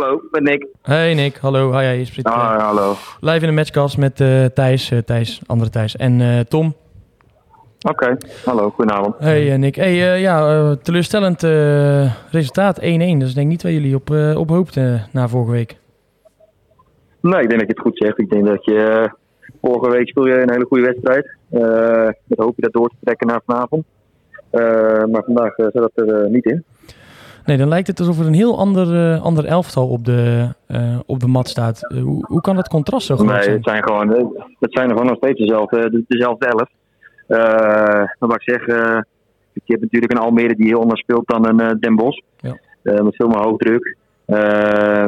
Hallo, met Nick. Hey Nick, hallo. Hi, je spreekt Ah, hallo. live in de matchcast met eh, Thijs, eh, Thijs, andere Thijs en eh, Tom. Oké, hallo, goedenavond. Hey Nick. Hey, ja, teleurstellend resultaat 1-1. Dat is denk ik niet waar jullie op, op hoopten na vorige week. Nee, ik denk dat je het goed zegt. Ik denk dat je vorige week speel je een hele goede wedstrijd. Met hoop je dat door te trekken naar vanavond. Maar vandaag zat dat er niet in. Nee, dan lijkt het alsof er een heel ander, eh, ander elftal op de, eh, op de mat staat. Eh, hoe, hoe kan dat contrast zo groot Nee, zijn? het zijn gewoon, het zijn er gewoon nog steeds dezelfde, de- dezelfde elf. Wat ik zeg, je hebt natuurlijk een Almere die heel anders speelt dan een Den Bosch. Ja. Met veel meer hoogdruk. Eh,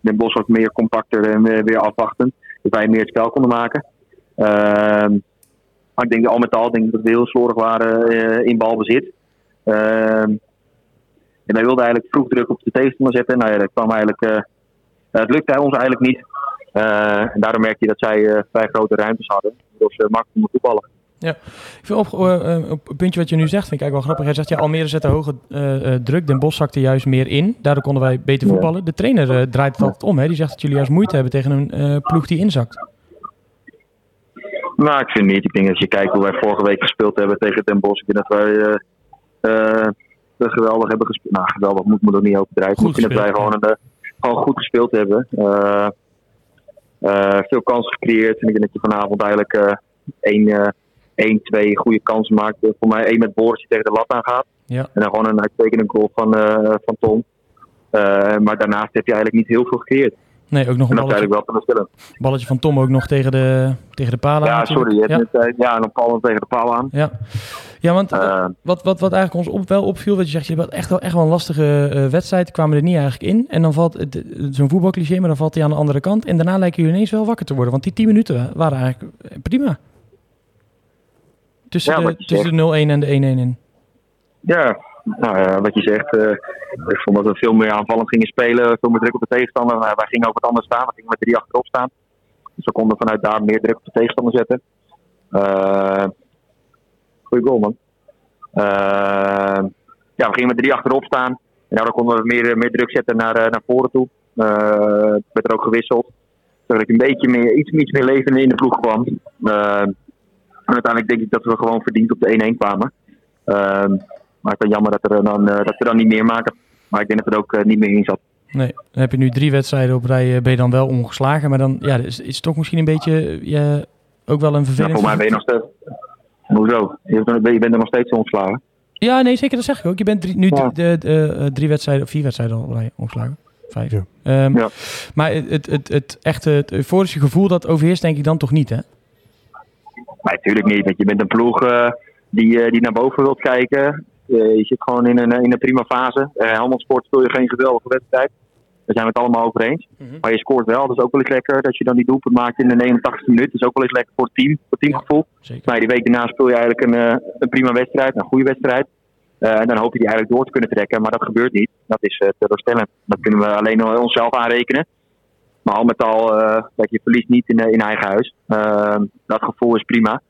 Den Bosch was meer compacter en weer, afwachtend. Dus wij meer het spel konden maken. Eh, maar ik denk al met al denk ik dat we heel slordig waren in balbezit. Eh, en wij wilden eigenlijk vroeg druk op de tegenstander zetten. Nou ja, dat kwam eigenlijk, eh, het lukte ons eigenlijk niet. Eh, en daardoor merk je dat zij vrij grote ruimtes hadden. Waardoor ze makkelijk konden voetballen. Ik vind op, op het puntje wat je nu zegt, vind ik eigenlijk wel grappig. Jij zegt, ja, Almere zette hoge druk. Den Bosch zakte juist meer in. Daardoor konden wij beter Ja. voetballen. De trainer draait het altijd om. Hè? Die zegt dat jullie juist moeite hebben tegen een ploeg die inzakt. Nou, ik vind niet. Ik denk dat als je kijkt hoe wij vorige week gespeeld hebben tegen Den Bosch. Ik denk dat wij geweldig hebben gespeeld. Nou, geweldig moet me er niet overdrijven. Ik vind dat wij gewoon, een, eh, gewoon goed gespeeld hebben. Eh, eh, veel kansen gecreëerd. En ik denk dat je vanavond eigenlijk één, één, twee goede kansen maakt. Voor mij één met Boris die tegen de lat aangaat. Ja. En dan gewoon een uitstekende goal van, van Tom. Maar daarnaast heb je eigenlijk niet heel veel gecreëerd. Nee, ook nog En een balletje, wel balletje van Tom ook nog tegen de, tegen de palen. Ja, natuurlijk. sorry. Je hebt Ja, net, ja, en dan Paul tegen de paal aan. ja. Ja want Eh, wat, wat, wat eigenlijk ons op, wel opviel, wat je zegt, je hebt echt wel, echt wel een lastige eh, wedstrijd. kwamen er niet eigenlijk in. En dan valt zo'n voetbalcliché, maar dan valt hij aan de andere kant. En daarna lijken jullie ineens wel wakker te worden. Want die 10 minuten waren eigenlijk eh, prima. Tussen, Ja, de, tussen de 0-1 en de 1-1 in. Ja, nou ja, wat je zegt. ik vond dat we veel meer aanvallend gingen spelen. Veel meer druk op de tegenstander. Nou, wij gingen ook wat anders staan. We gingen met drie achterop staan. Dus we konden vanuit daar meer druk op de tegenstander zetten. Eh goeie goal, man. Eh, ja, we gingen met drie achterop staan. En daardoor konden we meer, meer druk zetten naar, eh, naar voren toe. Eh werd er ook gewisseld. Zodat ik een beetje meer, iets, iets meer leven in de ploeg kwam. Eh, en uiteindelijk denk ik dat we gewoon verdiend op de 1-1 kwamen. Ehm, maar het is dan jammer dat, er dan, eh, dat we dan niet meer maken. Maar ik denk dat er ook niet meer in zat. Nee, dan heb je nu drie wedstrijden op rij, ben je dan wel ongeslagen. Maar dan ja, is, is het toch misschien een beetje ja, ook wel een Ja, vervelend... voor mij ben je nog steeds. Hoezo? Je bent, je bent er nog steeds ontslagen. Ja, nee, zeker, dat zeg ik ook. Je bent drie, nu Ja. de, de, eh, drie wedstrijden, of vier wedstrijden al ongeslagen. Vijf. Ja. Ehm, Ja. Maar het, het, het, het echte het euforische gevoel, dat overheerst denk ik dan toch niet, hè? Nee, natuurlijk niet. Want je bent een ploeg eh, die, eh, die naar boven wilt kijken. Eh, je zit gewoon in een, in een prima fase. Uh, Helmond Sport speel je geen geweldige wedstrijd. Daar zijn we het allemaal over eens. Mhm. Maar je scoort wel. Dat is ook wel eens lekker. Dat je dan die doelpunt maakt in de 89e minuut. Dat is ook wel eens lekker voor het team. Voor het teamgevoel. Maar die week daarna speel je eigenlijk een, eh, een prima wedstrijd, een goede wedstrijd. Eh, en dan hoop je die eigenlijk door te kunnen trekken, maar dat gebeurt niet. Dat is uh, teleurstellend. Dat kunnen we alleen onszelf aanrekenen. Maar al met al, uh, dat je verliest niet in, in eigen huis. Dat gevoel is prima.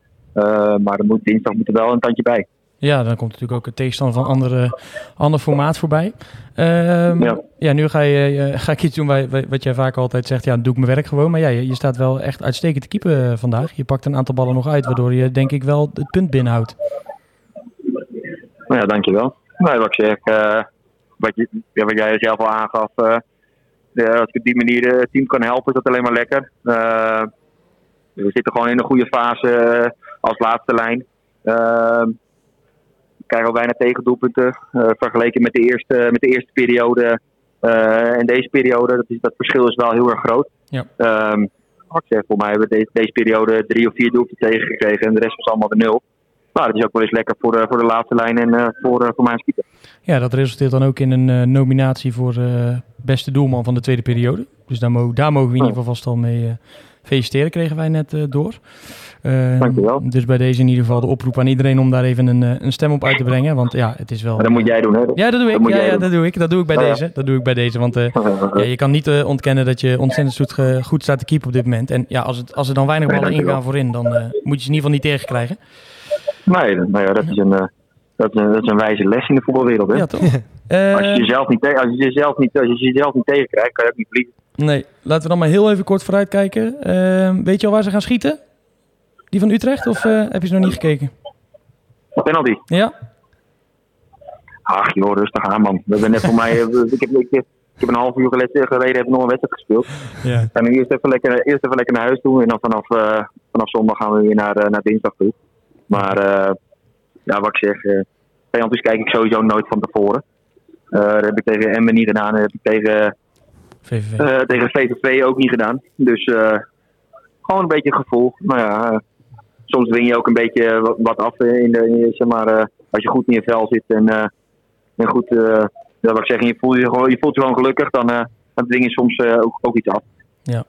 Maar er moet dinsdag moet er wel een tandje bij. Ja, dan komt natuurlijk ook het tegenstander van een andere, ander formaat voorbij. Um, ja. ja. nu ga, je, ga ik iets doen waar, wat jij vaak altijd zegt. Ja, doe ik mijn werk gewoon. Maar ja, je, je staat wel echt uitstekend te keeper vandaag. Je pakt een aantal ballen nog uit, waardoor je denk ik wel het punt binnenhoudt. Nou ja, dankjewel. Nou, wat ik zeg, uh, wat, je, ja, wat jij zelf al aangaf. Uh, ja, als ik op die manier het team kan helpen, is dat alleen maar lekker. Uh, we zitten gewoon in een goede fase als laatste lijn. Krijgen al bijna tegendoelpunten vergeleken met de eerste, met de eerste periode en deze periode. Dat, is, dat verschil is wel heel erg groot. Ja. Um, ik zeg, voor mij hebben we deze, deze periode drie of vier doelpunten tegengekregen en de rest was allemaal de nul. Nou, dat is ook wel eens lekker voor de, voor de laatste lijn en uh, voor, uh, voor mijn keeper. Ja, dat resulteert dan ook in een uh, nominatie voor beste doelman van de tweede periode. Dus daar, mo daar mogen we in ieder geval vast al mee feliciteren, kregen wij net door. Dankjewel. Dus bij deze in ieder geval de oproep aan iedereen om daar even een, een stem op uit te brengen. Want ja, het is wel... Maar dat moet jij doen, hè? Ja, dat doe ik. Dat ja, dat doe ik. Dat doe ik bij ja. deze. Dat doe ik bij deze. Want ja, je kan niet ontkennen dat je ontzettend goed, goed staat te keepen op dit moment. En ja, als, het, als er dan weinig ballen Nee, ingaan voorin, dan moet je ze in ieder geval niet tegenkrijgen. Nee, nou ja, dat is een, uh, dat is een, dat is een wijze les in de voetbalwereld. Hè? Ja, toch? als, je jezelf niet, als, je jezelf niet, als je jezelf niet tegenkrijgt, kan je ook niet verliezen. Nee, laten we dan maar heel even kort vooruitkijken. Uh, weet je al waar ze gaan schieten? Die van Utrecht? Of uh, heb je ze nog niet gekeken? Penalty? Ja. Ach joh, rustig aan man. We hebben net voor mij... ik, heb, ik, ik heb een half uur geleden heb ik nog een wedstrijd gespeeld. Ja. En eerst even, lekker, eerst even lekker naar huis toe. En dan vanaf, uh, vanaf zondag gaan we weer naar, naar dinsdag toe. Maar ja, wat ik zeg... penalties kijk ik sowieso nooit van tevoren. dat heb ik tegen Emmen niet gedaan. Dat heb ik tegen... VVV. Uh, tegen VVV ook niet gedaan. Dus uh, gewoon een beetje gevoel. Maar ja, uh, soms win je ook een beetje wat, wat af in de, zeg maar, als je goed in je vel zit en, en goed, ja, wat ik zeg, je voelt je, gewoon, je voelt je gewoon gelukkig, dan, dan dwing je soms ook, ook iets af. Ja.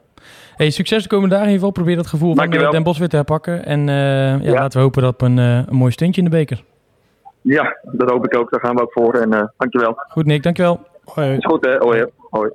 Hey, succes de komende dagen in ieder geval. Probeer dat gevoel Dankjewel. van Den Bos weer te herpakken. En ja, ja, laten we hopen dat op een, een mooi stuntje in de beker. Ja, dat hoop ik ook. Daar gaan we ook voor. En dankjewel. Goed Nick, dankjewel. Hoi. Is goed hè. Hoi. Hoi.